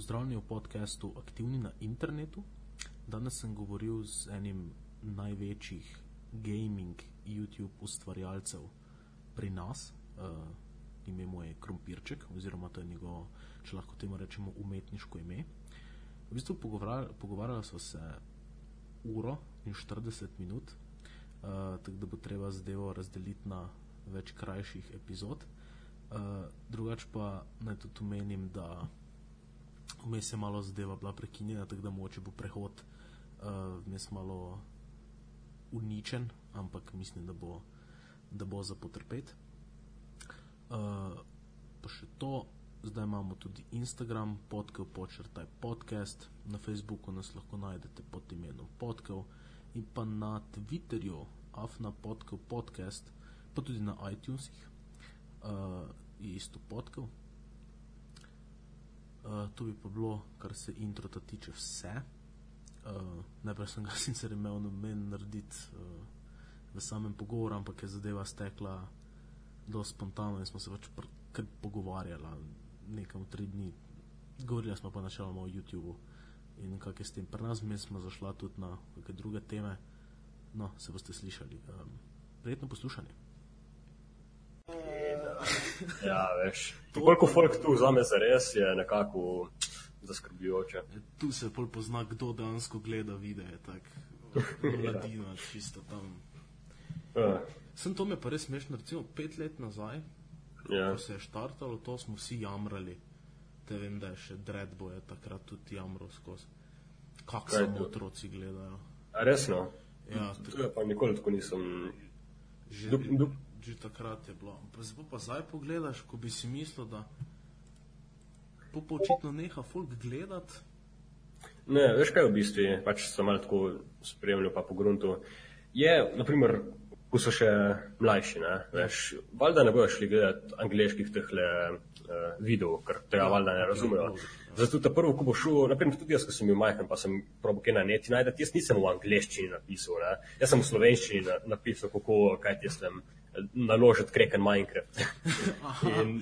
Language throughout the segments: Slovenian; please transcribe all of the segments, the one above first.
Pozdravljeni v podkastu Aktivni na internetu. Danes sem govoril z enim največjih gaming YouTube ustvarjalcev pri nas. Uh, ime mu je Krompirček, oziroma to je njegovo, če lahko temu rečemo, umetniško ime. V bistvu pogovarjali, so se uro in 40 minut, uh, tako da bo treba zadevo razdeliti na več krajših epizod. Uh, drugač pa naj tudi omenim, da vmes je malo zadeva bila prekinjena, tako da moče bo prehod uh, vmes malo uničen, ampak mislim, da bo, da bo za potrpeti. Uh, pa še to, zdaj imamo tudi Instagram, podkav počrtaj podcast, na Facebooku nas lahko najdete pod imenom podkav in pa na Twitterju, afna podkav podcast, pa tudi na iTunesih uh, je isto podkav. Uh, to bi pa bilo, kar se introta tiče, vse. Uh, najprej sem ga sicer imel namen narediti uh, v samem pogovoru, ampak je zadeva stekla zelo spontano in smo se pač kar pogovarjali nekam tri dni. Govorili smo pa načeloma o YouTubu in kak je s tem. Pri nas smo zašla tudi na neke druge teme, no, se boste slišali. Um, prijetno poslušanje. Ja, veš. Koliko folk tu vzame za res, je nekako zaskrbljujoče. Tu se bolj pozna, kdo dejansko gleda videe, tako mladina, čisto tam. Ja. Sem to me pa res smešno, recimo pet let nazaj, Ja. ko se je štartalo, to smo vsi jamrali. Te vem, da je še Dreadboy je takrat tudi jamral skozi. Kako samo to? otroci gledajo. A resno? Ja, To je pa nikoli tako nisem. Že, Dup- dup. Že takrat je bilo. Pa zdaj pa zdaj pogledaš, ko bi si mislil, da pa očitno neha folk gledati. Ne, veš kaj v bistvu, pač sem malo tako spremljal pa po gruntu. Je, naprimer, ko so še mlajši, ne, veš, valjda ne bojo šli gledati angliških tehle uh, videov, ker tega Ja, valjda ne ok, razumejo. Zato ta prvo, ko bo šel, naprimer tudi jaz, ko sem bil majhen, pa sem probo kaj na neti najdeti, jaz nisem v angliščini napisal, ne, jaz sem v slovenščini na, napisal, kako, kaj ti sem naložiti kreken Minecraft. In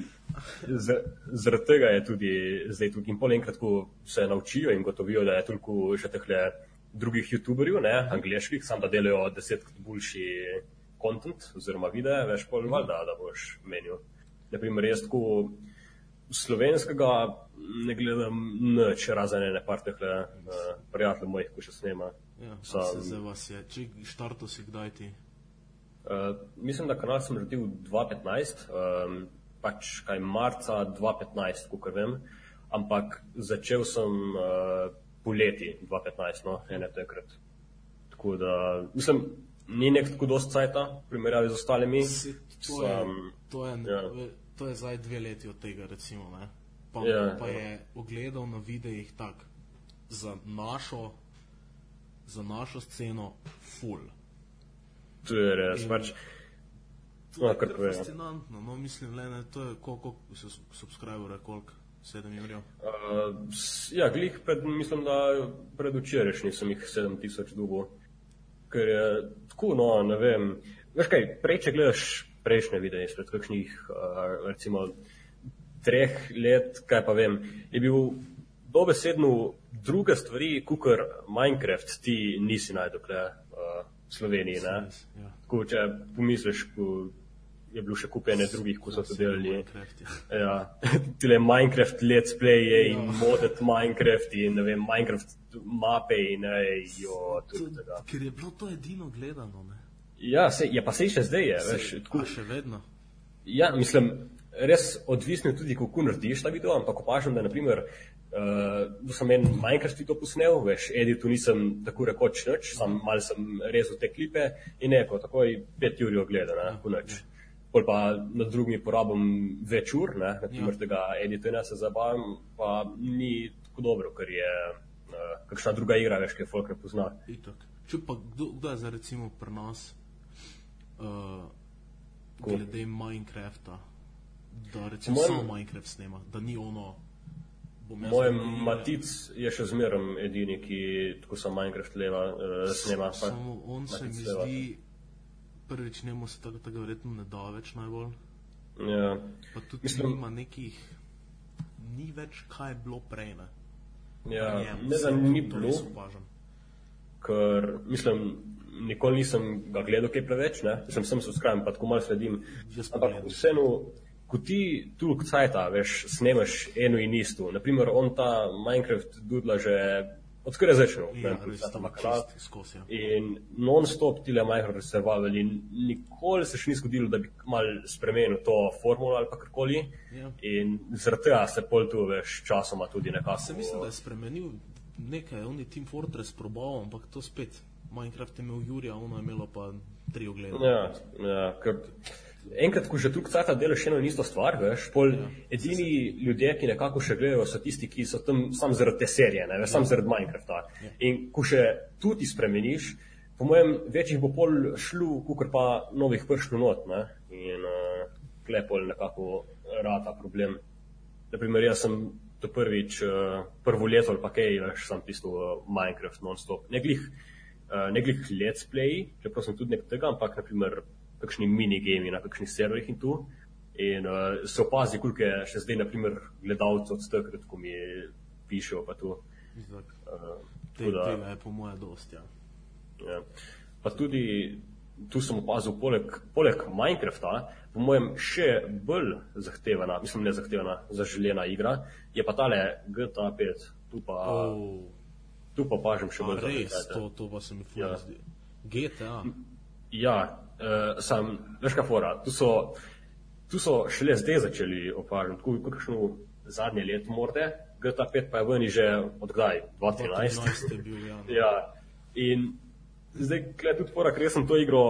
Zaradi tega je tudi zdaj tudi in pol enkrat, ko se naučijo in gotovijo, da je toliko še tehle drugih youtuberjev, ne, angliških, sam da delajo desetkrat boljši kontent oziroma videe, veš pol valjda, da boš menil. Naprimer, jaz tako slovenskega ne gledam nič, razen ene par tehle uh, prijateljev mojih, ko še snema. Ja, Sam- se zdaj vas je. Če štarto si kdaj ti? Uh, mislim, da kanal sem naredil 2015, um, pač kaj marca 2015, kot vem, ampak začel sem uh, poleti 2015, no, ene takrat. Tako da, mislim, ni nek tako dost cajta, v primerjavi z ostalimi. Se, to, je, Sam- to, je, ja. to je zdaj dve leti od tega, recimo. Ne? Pa, Ja, pa ja. je ogledal na videih tak, za našo, za našo sceno, full. To je res, In- pač. No, je kar povem. fascinantno. No, mislim, le, ne, to je koliko se subscriberje, koliko sedem jurjev. Uh, ja, glih pred, mislim, da pred včerajšnjim sem jih 7000 dugo. Ker je tako, no, ne vem. Veš kaj, prej, če gledaš prejšnje videe izpred kakšnih, uh, recimo, treh let, kaj pa vem, je bil dobesedno druge stvari, kukar Minecraft ti nisi v Sloveniji, ja. Ko če pomisliš, ko je bilo še kupene drugih, ko so to delali. Minecraft, ja. Ja, tile Minecraft let's play in Ja. modded Minecraft in ne vem, Minecraft mape in ne, jo, tudi tega. Ker je bilo to edino gledano. Ne? Ja, se, je pa se še zdaj, je, veš, tako, še vedno. ja, mislim, res odvisno tudi, kako narediš ta video, ampak opažam, da naprimer, uh, da sem en Minecraft video posnel, veš, editu nisem tako rekoč nič, sam mal sem rezal te klipe in neko, takoj pet ur jo gleda, ne, po nič. Pol pa na drugimi porabim več ur, ne, naprimer Ja. tega editorja se zabavam, pa ni tako dobro, ker je uh, kakšna druga igra, veš, ki je folk ne pozna. Itak. Če pa kdo, kdo je zdaj recimo pri nas uh, Ko? glede Minecrafta, da recimo mojem- samo Minecraft snema, da ni ono. Moj matic je še zmeraj edini, ki tako samo Minecraft leva, uh, snema. pa- Samo on se mi Matic leva. zdi, prvič njemu se tako, tako verjetno ne da več najbolj. Ja. Pa tudi Mislim- nima nekih, ni več kaj je bilo prej. Ne? Ja, Njem, ne, da ni bilo, ker mislim, nikoli nisem ga gledal kaj preveč, ne? sem sem subscribe, pa tako malo sledim. Ampak vseeno, ko ti tu kcajta, veš, snemaš eno in isto. Naprimer, on ta Minecraft dudla že odkar je začel, Ja, ne, res ta to kanal. čist skozi. Ja. In non-stop tile Minecraft survival in nikoli se še ni zgodilo, da bi mal spremenil to formulo ali karkoli. Ja. In zaradi tega se pol tu veš časoma tudi nekako. Se mislim, da je spremenil nekaj, on je Team Fortress probal, ampak to spet. Minecraft je imel Jurija, ono je imelo pa tri oglede. Ja, ja, ker enkrat, ko že tu cata delaš eno in isto stvar, veš, pol Ja. edini ljudje, ki nekako še gledajo, so tisti, ki so tam sam zaradi te serije, ne, veš, sam zaradi Minecrafta. Ja. In ko še tu ti spremeniš, po mojem, večjih bo pol šlu, kukor pa novih pršlo not, ne, in uh, kle pol nekako rata problem. Naprimer, jaz sem to prvič, uh, prvo leto ali pa kaj, veš, sem pisal uh, Minecraft non-stop. Ne glih, uh, ne glih let's play, čeprav sem tudi nek tega, ampak naprimer kakšni minigami na kakšnih serverjih in tu. In uh, se opazi, koliko je še zdaj, naprimer, gledalcev od takrat, ko mi pišejo pa tu. Itak. Uh, Te, tako da- tega je po moje dost, ja. Ja. Pa tudi tu sem opazil, poleg, poleg Minecrafta, po mojem, še bolj zahtevana, mislim, ne zahtevana, zaželjena igra, je pa tale GTA 5. Tu pa, oh. Tu pa pažem še a bolj res, to, to pa se mi fulno Ja. zdi. GTA, Ja, uh, sam, veš kaj fora, tu so, tu so šele zdaj začeli opažati, tako kakšno zadnje leto morda, GTA 5 pa je ven že od kdaj, 2013. 2013 je bil, ja. no. Ja, in zdaj, kle tudi fora, ker sem to igro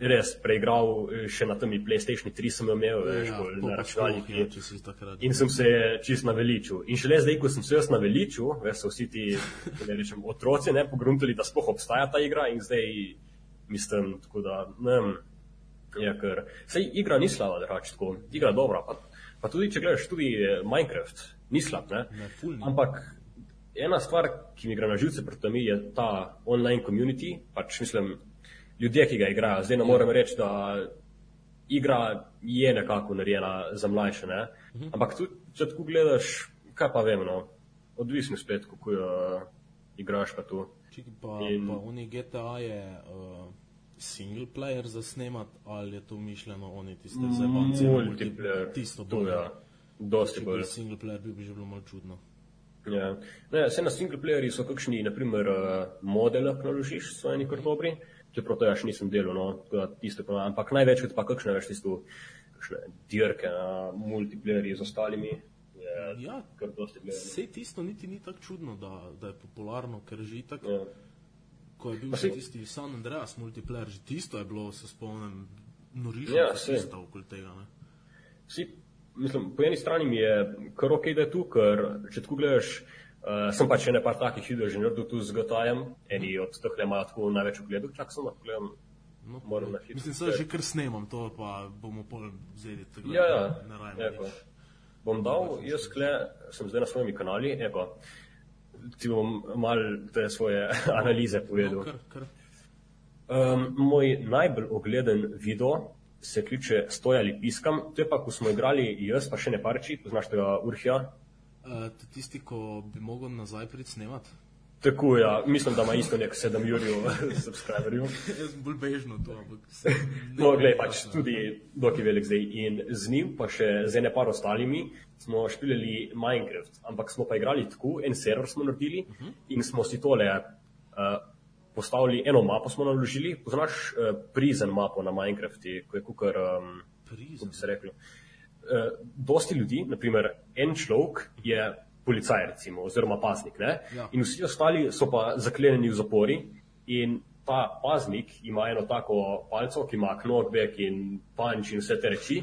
res preigral eh, še na temi PlayStation 3 sem imel, veš, Ja, bolj na računalniku. ja, takrat. In sem se čist naveličil. In šele zdaj, ko sem se jaz naveličil, veš, so vsi ti, ne rečem, otroci, ne, pogruntali, da sploh obstaja ta igra in zdaj mislim, tako da, ne vem, ja, ker, sej igra ni slaba, drugače tako, igra je dobra, pa, pa tudi, če gledaš, tudi eh, Minecraft, ni slab, ne, Ne, ampak ena stvar, ki mi gre na živce pred temi, je ta online community, pač mislim, ljudje, ki ga igrajo. Zdaj ne morem reči, da igra je nekako narejena za mlajše, ne? ampak tudi, če tako gledaš, kaj pa vem, no, odvisno spet, kako jo igraš pa tu. Čiki, pa, In- pa oni GTA je uh, single player za snemat, ali je to mišljeno, oni tiste zabavce, Multiplayer, tisto to bolj. ja, dosti Če bolj. bi single player bil, bi že bilo malo čudno. Ja. Ne, vse na singleplayerji so kakšni, naprimer, uh, model lahko naložiš, so eni kar dobri, čeprav to jaz še nisem delal, no, tiste pa, ampak največkrat pa kakšne več tisto, kakšne dirke na multiplayerji z ostalimi, je Ja, kar dosti gledano. Vse tisto niti ni tako čudno, da, da je popularno, ker že itak, Ja. ko je bil še tisti San Andreas multiplayer, že tisto je bilo, se spomnim, norišče Ja, ja, saj. okoli tega. Ne? Vsi, mislim, po eni strani mi je kar ok, da je tu, ker če tako gledaš, uh, sem pač še ne par takih videl že naredil tu z GTA-jem, eni od teh le imajo tako največ ogledov, čak sem lahko gledam, No, moram na hitro. Mislim, da že kar snemam, to pa bomo pol vzeli tako. Ja, ja, ne rajmo eko. nič. Bom dal, jaz kle, sem zdaj na svojem kanali, eko, ti bom mal te svoje analize No, povedal. kar, kar. Um, moj najbolj ogleden video se kliče Stoj ali piskam, to je pa, ko smo igrali jaz, pa še ne parči, poznaš tega Urhija. Uh, tisti, ko bi mogel nazaj priti snemat. Tako ja, mislim, da ima isto nek 7 jurjev subscriberjev. Jaz sem bolj bežno to, ampak. se- No, gledaj, pač tudi dokaj velik zdaj. In z njim, pa še z ene par ostalimi, smo špilili Minecraft. Ampak smo pa igrali tako, en server smo naredili in smo si tole uh, postavili, eno mapo smo naložili. Poznaš uh, prizen mapo na Minecrafti, ko je kukar, um, kako bi se reklo. Uh, dosti ljudi, naprimer en človek je policaj, recimo, oziroma paznik, ne? Ja. in vsi ostali so pa zaklenjeni v zapori. In ta paznik ima eno tako palco, ki ima knockback in punch in vse te reči,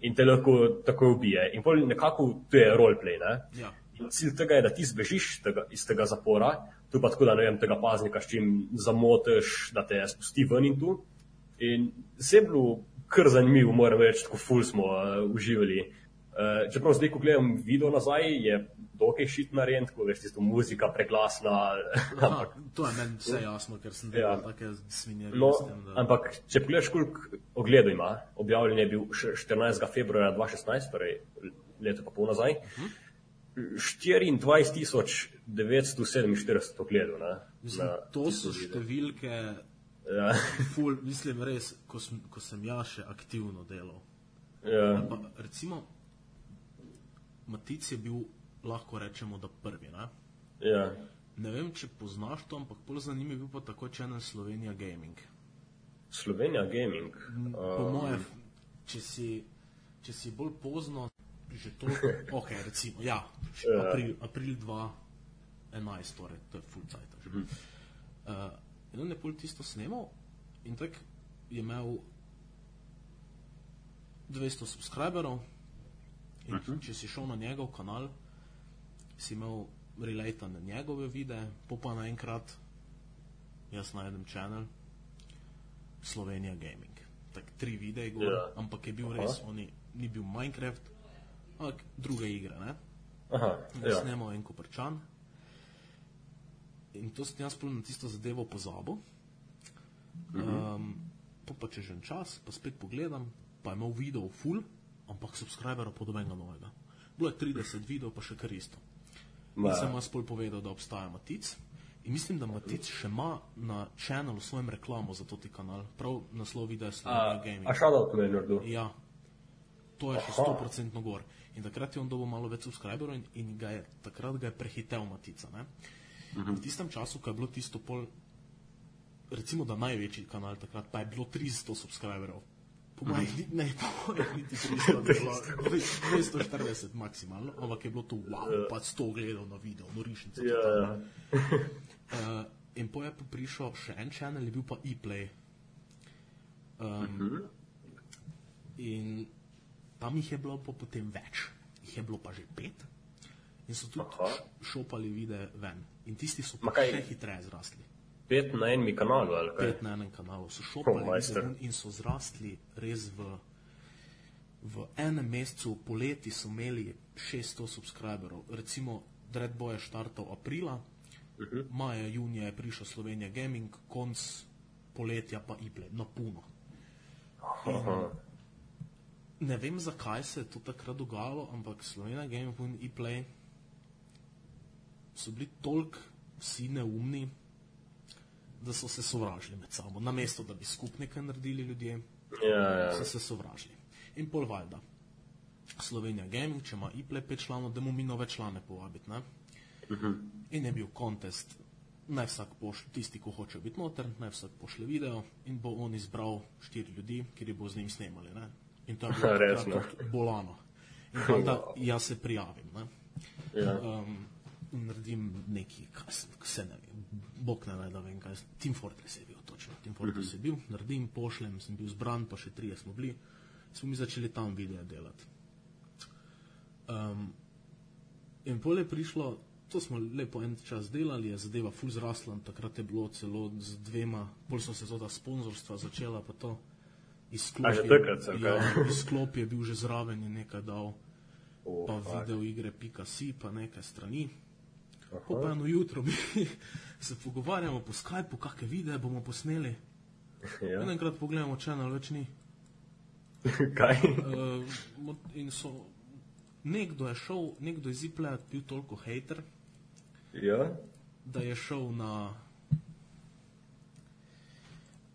in te lahko takoj ubije. In pol nekako to je roleplay. Ne? Ja. In cilj tega je, da ti zbežiš tega, iz tega zapora, tu pa tako, da ne vem, tega paznika s čim zamotiš, da te spusti ven in tu. In vse je bilo kar zanimivo, moram reči, tako ful smo uh, uživali. Uh, čeprav zdaj, ko gledam video nazaj, je dokaj šit narejen, tako veš, tisto muzika preglasna. Aha, to je meni vse jasno, ker sem delal Ja. take svinje. No, tem, da- ampak če pogledaš, koliko ogledov ima, objavljen je bil še 14. februarja 2016, torej leto pa pol nazaj. 24.947 pogledov. ne, Mislim, na to so video. številke, Ja, ful, mislim res, ko sem, ko sem ja še aktivno delal. ja, Pa, recimo, Matic je bil, lahko rečemo, da prvi. Ne? ja. ne vem, če poznaš to, ampak bolj zanimiv je bil pa tako čenen Slovenija Gaming. Slovenija Gaming. Po Um, mojem, če si, če si bolj pozno, že toliko, ok, recimo, ja, Ja. april, april 2011, torej, to je full cajt. Uh, in on je pol tisto snemal in tak je imel 200 subscriberov in uh -huh. če si šel na njegov kanal, si imel relate na njegove videe, po pa naenkrat jaz najdem channel Slovenija Gaming. Tak tri videe gor, Ja. ampak je bil res, oni, ni bil Minecraft, ampak druge igre, ne? Aha, Ja. ja. Snemal en koprčan. In to sem jaz na tisto zadevo pozabil. Um, pa, pa če že en čas, pa spet pogledam, pa je imel video full, ampak subscribera podobnega novega. Bilo je 30 videov, pa še kar isto. In Ma. sem jaz pol povedal, da obstaja Matic. In mislim, da Matic še ima na channelu svojem reklamo za to ti kanal. Prav naslov videa Slovenija Gaming. a shoutout me je naredil. Ja, to je še Aha. 100% gor. In takrat je on dobil malo več subscriberov in, in ga je, takrat ga je prehitel Matica. Ne? Mhm. V tistem času, ko je bilo tisto pol, recimo da največji kanal takrat, pa je bilo 300 subscriberov. Po Mhm. ni- ne, po mojih niti 300, bi bilo 240 maksimalno, ampak je bilo to wow, pa 100 gledal na video, norišnice. Ja, ja. Uh, in po je prišel še en channel, je bil pa e-play. Um, In tam jih je bilo pa potem več, jih je bilo pa že pet. In so tudi Aha. šopali videe ven. In tisti so pa še hitreje zrasli. Pet na enem kanalu, ali kaj? Pet na enem kanalu so šopali in so zrasli res v, v enem mesecu, poleti so imeli 600 subscriberov. Recimo, Dreadboy je štartal aprila, uh -huh. maja, junija je prišel Slovenija Gaming, konc poletja pa iple, na puno. Aha. Ne vem, zakaj se je to takrat dogajalo, ampak Slovenija Game in ePlay so bili toliko vsi neumni, da so se sovražili med sabo. Namesto da bi skupaj nekaj naredili ljudje, Ja, ja. so se sovražili. In pol valjda. Slovenija Gaming, če ima ePlay pet članov, da mu mi nove člane povabiti. Ne? In je bil kontest, naj vsak pošlje, tisti, ki hoče biti noter, naj vsak pošlje video in bo on izbral štiri ljudi, ki jih bo z njim snemali. Ne? In to je bilo Resno. bolano. In pa da jaz se prijavim. Ne? Ja. Um, naredim neki, se, ne vem, bog ne ve, da vem, kaj. Team Fortress je bil točno. Team Fortress je bil, naredim, pošljem, sem bil zbran, pa še trije smo bili. Smo mi začeli tam video delati. Um, in pol je prišlo, to smo lepo en čas delali, je zadeva full zrasla, takrat je bilo celo z dvema, bolj so se to ta sponzorstva začela, pa to izklop. A je- takrat se, ja, izklop je bil že zraven in nekaj dal, O, pa video igre.si, pa nekaj strani. Po pa eno jutro mi se pogovarjamo po Skypu, kakšne videe bomo posneli. Ja. In enkrat pogledamo, channel več ni. Kaj? Uh, in so, nekdo je šel, nekdo iz Iplea je bil toliko hater, Ja. da je šel na.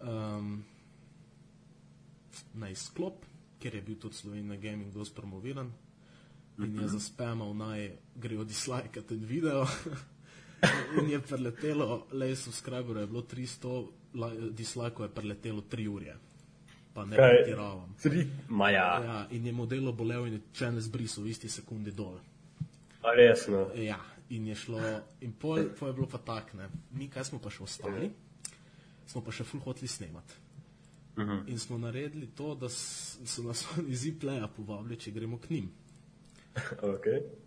Um, na izklop, ker je bil tudi Slovenija Gaming dosti promoviran in je zaspemal naj grejo dislike ten video. in je preletelo, le subscriberov je bilo 300, li- dislikeov je preletelo 3 ure. Pa ne pretiravam. Maja. Ja, in je modelo bolel in je čene zbrisal v isti sekundi dol. A resno. Ja, in je šlo, in pol, pol je bilo pa tak, ne. Mi, kaj smo pa še ostali, smo pa še full hoteli snemati. In smo naredili to, da so nas iz Ipleja povabili, če gremo k njim. Ok.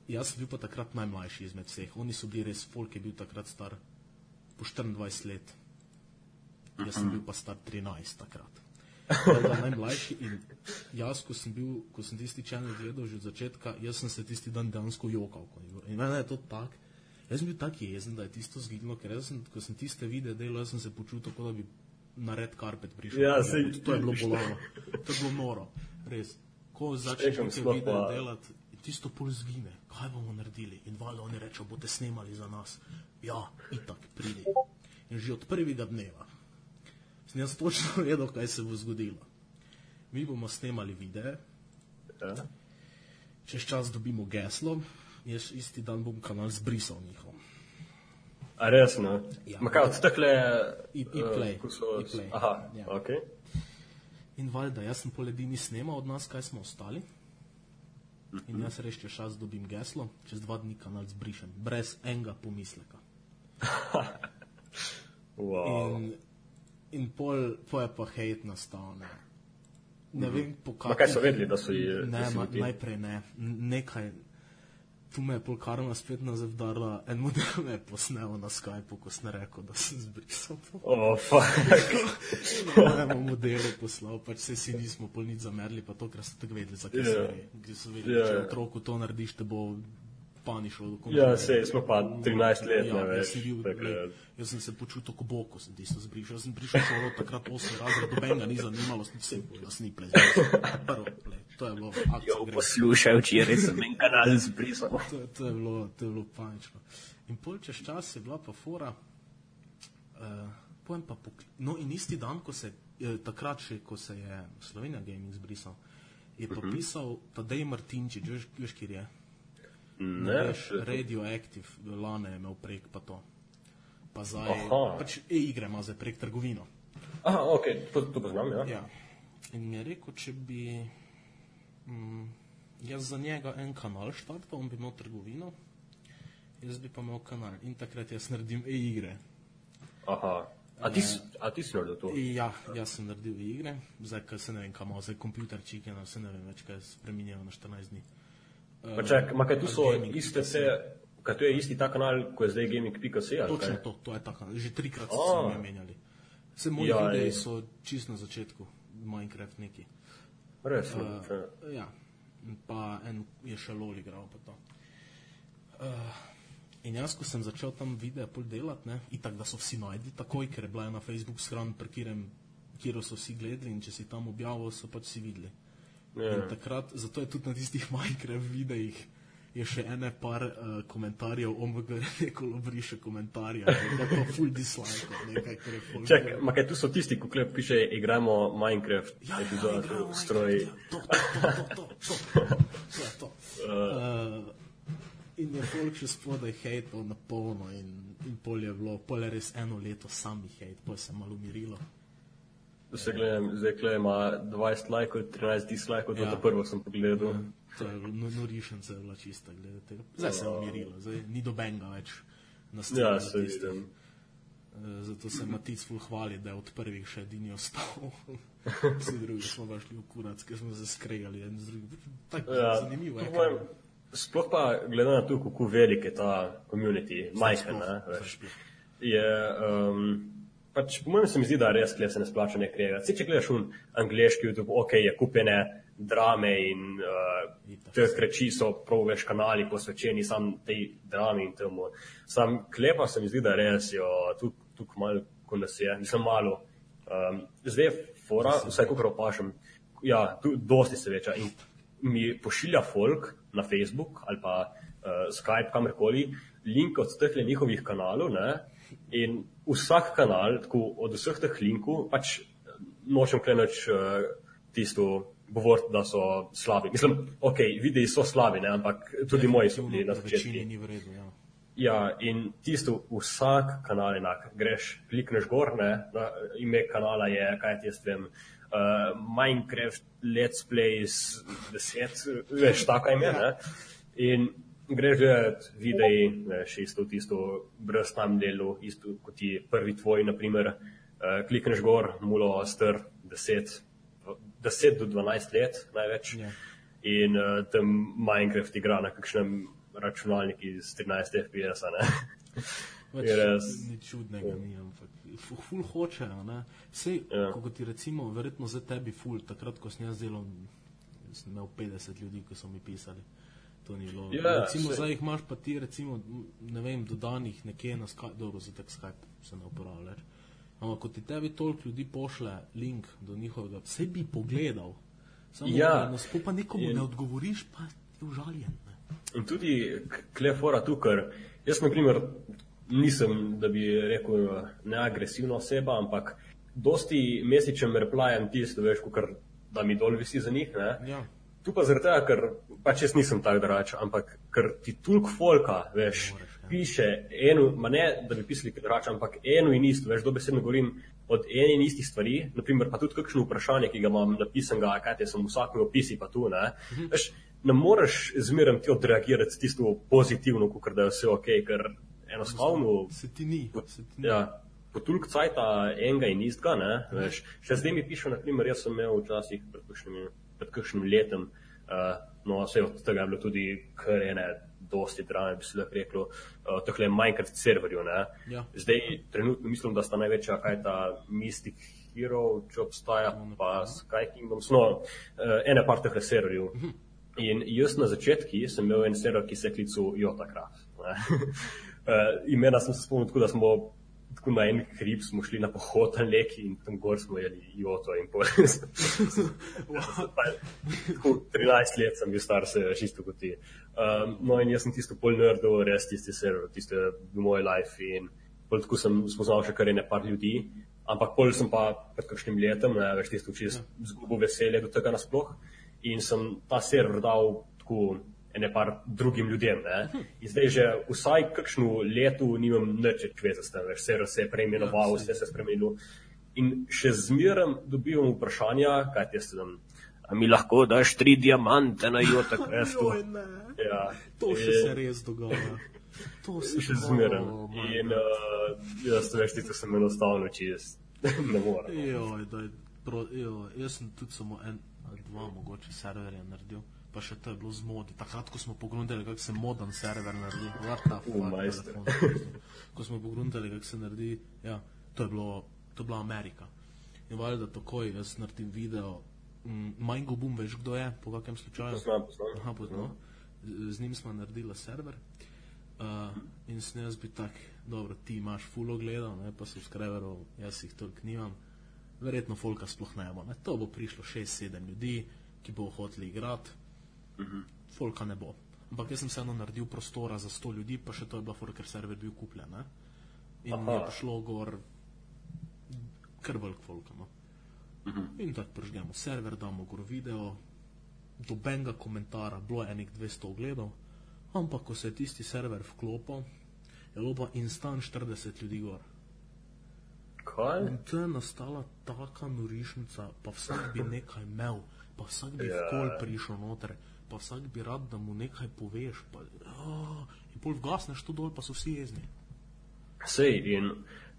Jaz sem bil pa takrat najmlajši izmed vseh. Oni so bili res, folk je bil takrat star po 24 let. Jaz sem bil pa star 13 takrat. Da najmlajši in jaz, ko sem, bil, ko sem tisti channel gledal že od začetka, jaz sem se tisti dan dejansko jokal. In meni je to tak. Jaz sem bil tak jezen, da je tisto zginilo, ker jaz sem, ko sem tiste videe delal, jaz sem se počutil, kot da bi na red karpet prišel. Ja, sej- to je bilo bolano. To je bilo noro. Res. Ko začneš videe pa- delati, tisto pol zvine, kaj bomo naredili. In valjda oni rečejo, boste snemali za nas. Ja, itak, pridi. In že od prvega dneva sem jaz točno vedel, kaj se bo zgodilo. Mi bomo snemali videe, Ja. čez čas dobimo geslo, jaz isti dan bom kanal zbrisal njihov. A res, no? Ja. Ma kaj od takle... I- eh, i-play. ko so- I-play. Aha, Ja. ok. In valjda, jaz sem pol edini snemal od nas, kaj smo ostali. In jaz res čez čas dobim geslo, čez dva dni kanal zbrišem, brez enega pomisleka. Wow. In, in pol, pol je pa hejt nastal. Ne, ne vem, po Ma kaj so vedeli, da so ji... Ne, ma, najprej ne. Nekaj. Tu me je pol karma spet nazaj vdarila. En model me je posnel na Skypu, ko sem rekel, da sem zbrisal to. Oh, fuck. Mojemu modelu poslal, pač se si nismo pol nič zamerili, pa to, ker so tako vedeli, zakaj Ja. se gre. Ker so vedeli, Ja, če ja. otroku to narediš, te bo panišal do konca. Ja, sej, smo pa 13 let, ja, ne jaz veš. sem bil, glej, jaz sem se počutil kot bog, ko sem tisto zbrišal. Jaz sem prišel šolo takrat 8 razred, dobenega ni zanimalo, sem vse jaz ni plezal. Prvo, glej, to je bilo akcija. Jo, poslušaj, včeraj sem en kanal zbrisal. To, je- to, je bilo, to je bilo panično. In pol čez čas je bila pa fora, uh, pojem pa pokli... No in isti dan, ko se, eh, takrat še, ko se je Slovenija Gaming zbrisal, je pa uh -huh. pisal Tadej Martinčič, veš, veš kjer je? Ne, veš, Radioactive, lane je imel prek pa to. Pa zdaj, Aha. pač e-igre ima zdaj prek trgovino. Aha, ok, to, to poznam, ja. Ja. In mi je rekel, če bi mm, jaz za njega en kanal štartal, on bi imel trgovino, jaz bi pa imel kanal. In takrat jaz naredim e-igre. Aha. A ti, a ti si naredil to? Ja, jaz sem naredil e-igre, zdaj ker se ne vem, kam ima zdaj kompjuter čikena, se ne vem več, kaj spreminjajo na 14 dni. Pa čak, ma kaj tu so Gaming. iste se, kaj tu je isti ta kanal, ko je zdaj gaming.se, Točno to, to je ta kanal. Že trikrat A. so se menjali. Vse moji Ja, ja, videi so čist na začetku, Minecraft neki. Res, Uh, uh, ja, In pa en je še lol igral. Pa to. uh, in jaz, ko sem začel tam videe pol delati, ne, itak, da so vsi najdli takoj, ker je bila ena Facebook stran, kjer so vsi gledali in če si tam objavil, so pač vsi videli. Ja. In takrat, zato je tudi na tistih Minecraft videih je še ene par uh, komentarjev, omg, neko obriše komentarje, da je to full dislike, nekaj, kar je full. Čak, ma kaj tu so tisti, ko klep piše, igramo Minecraft, Ja, ja, epizoda, igramo stroj. Minecraft, ja. To, to, to, to, to, to, to je to. Uh, in je folk še spodaj hejtal na polno in, in pol je bilo, pol je res eno leto sami hejt, pol se je malo umirilo. Se gledam, zdaj kle ima 20 lajkov, 13 dislajkov, to Ja. je to prvo sem pogledal. To je bilo, no, norišence je bila čista glede tega. Zdaj se je umirilo, zdaj ni dobenga več na Ja, sceni. se vidim. Eh, Zato se Matic ful hvali, da je od prvih še edini ostal. Vsi drugi smo pa šli v kurac, ker smo se skregali en z drugim. Tako Ja, zanimivo je. mojem, Sploh pa glede na to, kako velik je ta community, majhen, ne, veš, je, um, pač po mojem se mi zdi, da res kle se ne splača ne krega. Saj, če gledaš un angliški YouTube, ok, je kupene drame in uh, te kreči so prav veš kanali posvečeni sam tej drami in temu. Sam klepa se mi zdi, da res jo tukaj tuk malo konesije, nisem malo. Um, zdaj je fora, vsaj kako opašam, ja, tu dosti se veča in mi pošilja folk na Facebook ali pa uh, Skype, kamorkoli, link od teh njihovih kanalov ne, in vsak kanal, tako od vseh teh linkov, pač nočem kleneč uh, tisto govoriti, da so slabi. Mislim, ok, videi so slabi, ne, ampak tudi moji so bili na začetku. ja. Ja, in tisto vsak kanal enak. Greš, klikneš gor, ne, na, ime kanala je, kaj ti jaz vem, uh, Minecraft, Let's Plays 10, veš, tako ime, ne. In greš gledat videi, veš, isto tisto brez tam delu, isto kot ti prvi tvoj, naprimer, uh, klikneš gor, mulo star 10, 10 do 12 let največ. Ja. In uh, tam Minecraft igra na kakšnem računalniku z 13 FPS. -a, ne. Več res. ni čudnega, ni, ampak ful, hočejo. ne. Sej, Ja. ko ti recimo, verjetno za tebi ful, takrat, ko sem jaz delal, sem imel 50 ljudi, ki so mi pisali. To ni bilo. Ja, recimo, zdaj jih imaš pa ti, recimo, ne vem, dodanih nekje na Skype, dobro, za tak Skype se ne uporablja več. Ampak, ko ti tebi toliko ljudi pošle link do njihovega, vse bi pogledal. Samo Ja. ja. pa nekomu In- ne odgovoriš, pa užaljen. Ne? In tudi klefora tu, ker jaz, na primer, nisem, da bi rekel, neagresivna oseba, ampak dosti mesečem replajem tisto, veš, kar da mi dol visi za njih. Ne? Ja. Tu pa zaradi tega, ker pač jaz nisem tak drač, ampak ker ti tulk folka, veš, Moraš, ja. piše eno, ma ne, da bi pisali kot drač, ampak eno in isto, veš, dobesedno govorim od ene in istih stvari, naprimer pa tudi kakšno vprašanje, ki ga imam napisanega, kaj te sem v vsakem opisi pa tu, ne, Mhm. veš, ne moreš zmeraj ti odreagirati s tisto pozitivno, kot da je vse ok, ker enostavno Se ti ni. Se ti ni. Ja, po tulk cajta enega in istega, ne, veš. Še zdaj mi piše, naprimer, jaz sem imel včasih pred kakšnim, pred kakšnim letom, uh, no, vse od tega je bilo tudi kar ene dosti drame, bi se lahko reklo, uh, takhle Minecraft serverju, ne. Ja. Zdaj trenutno mislim, da sta največja, kaj ta Mystic Hero, če obstaja, No, pa Sky Kingdoms, no, uh, ene par teh serverjev. In jaz na začetku sem imel en server, ki se je klical Jotacraft. uh, imena sem se spomnil tako, da smo tako na en hrib smo šli na pohod na leki in tam gor smo jeli Joto in pol. Tako 13 let sem bil star, se veš, isto kot ti. Um, no in jaz sem tisto pol nerdov, res tisti server, tisto je bil moj life in pol tako sem spoznal še kar ene par ljudi. Ampak pol sem pa pred kakšnim letom, ne, veš, tisto čist zgubil veselje do tega nasploh in sem ta server dal tako ene par drugim ljudem. Ne. In zdaj že vsaj kakšno leto nimam nič več s tem, server se je preimenoval, vse se je spremenilo. In še zmeraj dobivam vprašanja, kaj ti sem. A mi lahko daš tri diamante na Jota ne. Ja. To še In- se res dogaja. To se še zmeraj. In uh, jaz, veš, ti sem enostavno čist. ne morem. Joj, daj, pro, joj, jaz sem tudi samo en dva mogoče serverja naredil, pa še to je bilo z modi. Takrat, ko smo pogledali, kako se moden server naredi, what the fuck, ko smo pogledali, kako se naredi, ja, to je bilo, to je bila Amerika. In valjda takoj jaz naredim video, mm, Mango Boom, veš kdo je, po kakem slučaju? Poznam, poznam. Aha, poznam. Z, z njim smo naredili server. Uh, in sem jaz bi tak, dobro, ti imaš full ogledal, ne, pa subscriberov, jaz jih toliko nimam. Verjetno folka sploh ne bo. Ne. To bo prišlo 6-7 ljudi, ki bo hoteli igrati, folka ne bo. Ampak jaz sem vseeno naredil prostora za 100 ljudi, pa še to je bila fora, ker server bil kupljen. Ne. In Aha. je prišlo gor kar velik folka. No. In tako pržgemo server, damo gor video, dobenega komentara, bilo je enih 200 ogledov, ampak ko se je tisti server vklopil, je bilo pa instant 40 ljudi gor. Kaj? In to je nastala taka norišnica, pa vsak bi nekaj imel, pa vsak bi Ja. yeah. kol prišel noter, pa vsak bi rad, da mu nekaj poveš. Pa, oh, in pol vgasneš to dol, pa so vsi jezni. Sej in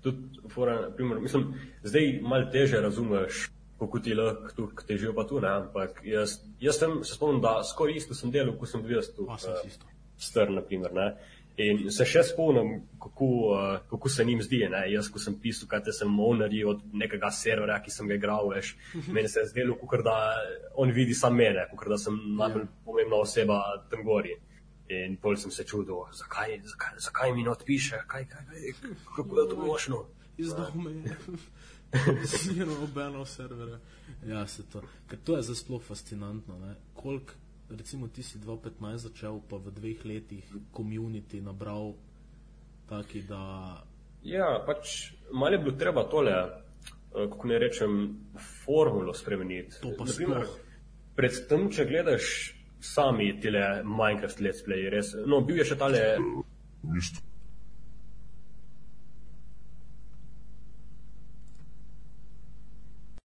tudi, fora, naprimer, mislim, zdaj malo teže razumeš, kako ti lahko tu težijo pa tu, ne, ampak jaz, jaz sem, se spomnim, da skoraj isto sem delal, ko sem bil jaz tu. Pa sem eh, isto. Str, naprimer, ne. In se še spomnim, kako, uh, kako se njim zdi. Ne? Jaz, ko sem pisal, kaj sem ownerji od nekega serverja, ki sem ga igral, veš, meni se je zdelo, kot da on vidi sam mene, kot da sem najbolj pomembna oseba tam gori. In pol sem se čudil, zakaj, zakaj, zakaj mi ne odpiše, kaj, kaj, kaj, kako je to možno. Izdal me je. Zero nobeno serverja. Ja, se to. Ker to je sploh fascinantno. Koliko, recimo ti si 2015 začel, pa v dveh letih community nabral taki, da Ja, pač malo je bilo treba tole, eh, kako ne rečem, formulo spremeniti. To pa Naprimer, sploh. Predtem, če gledaš sami tele Minecraft let's play, res, no, bil je še tale Mr.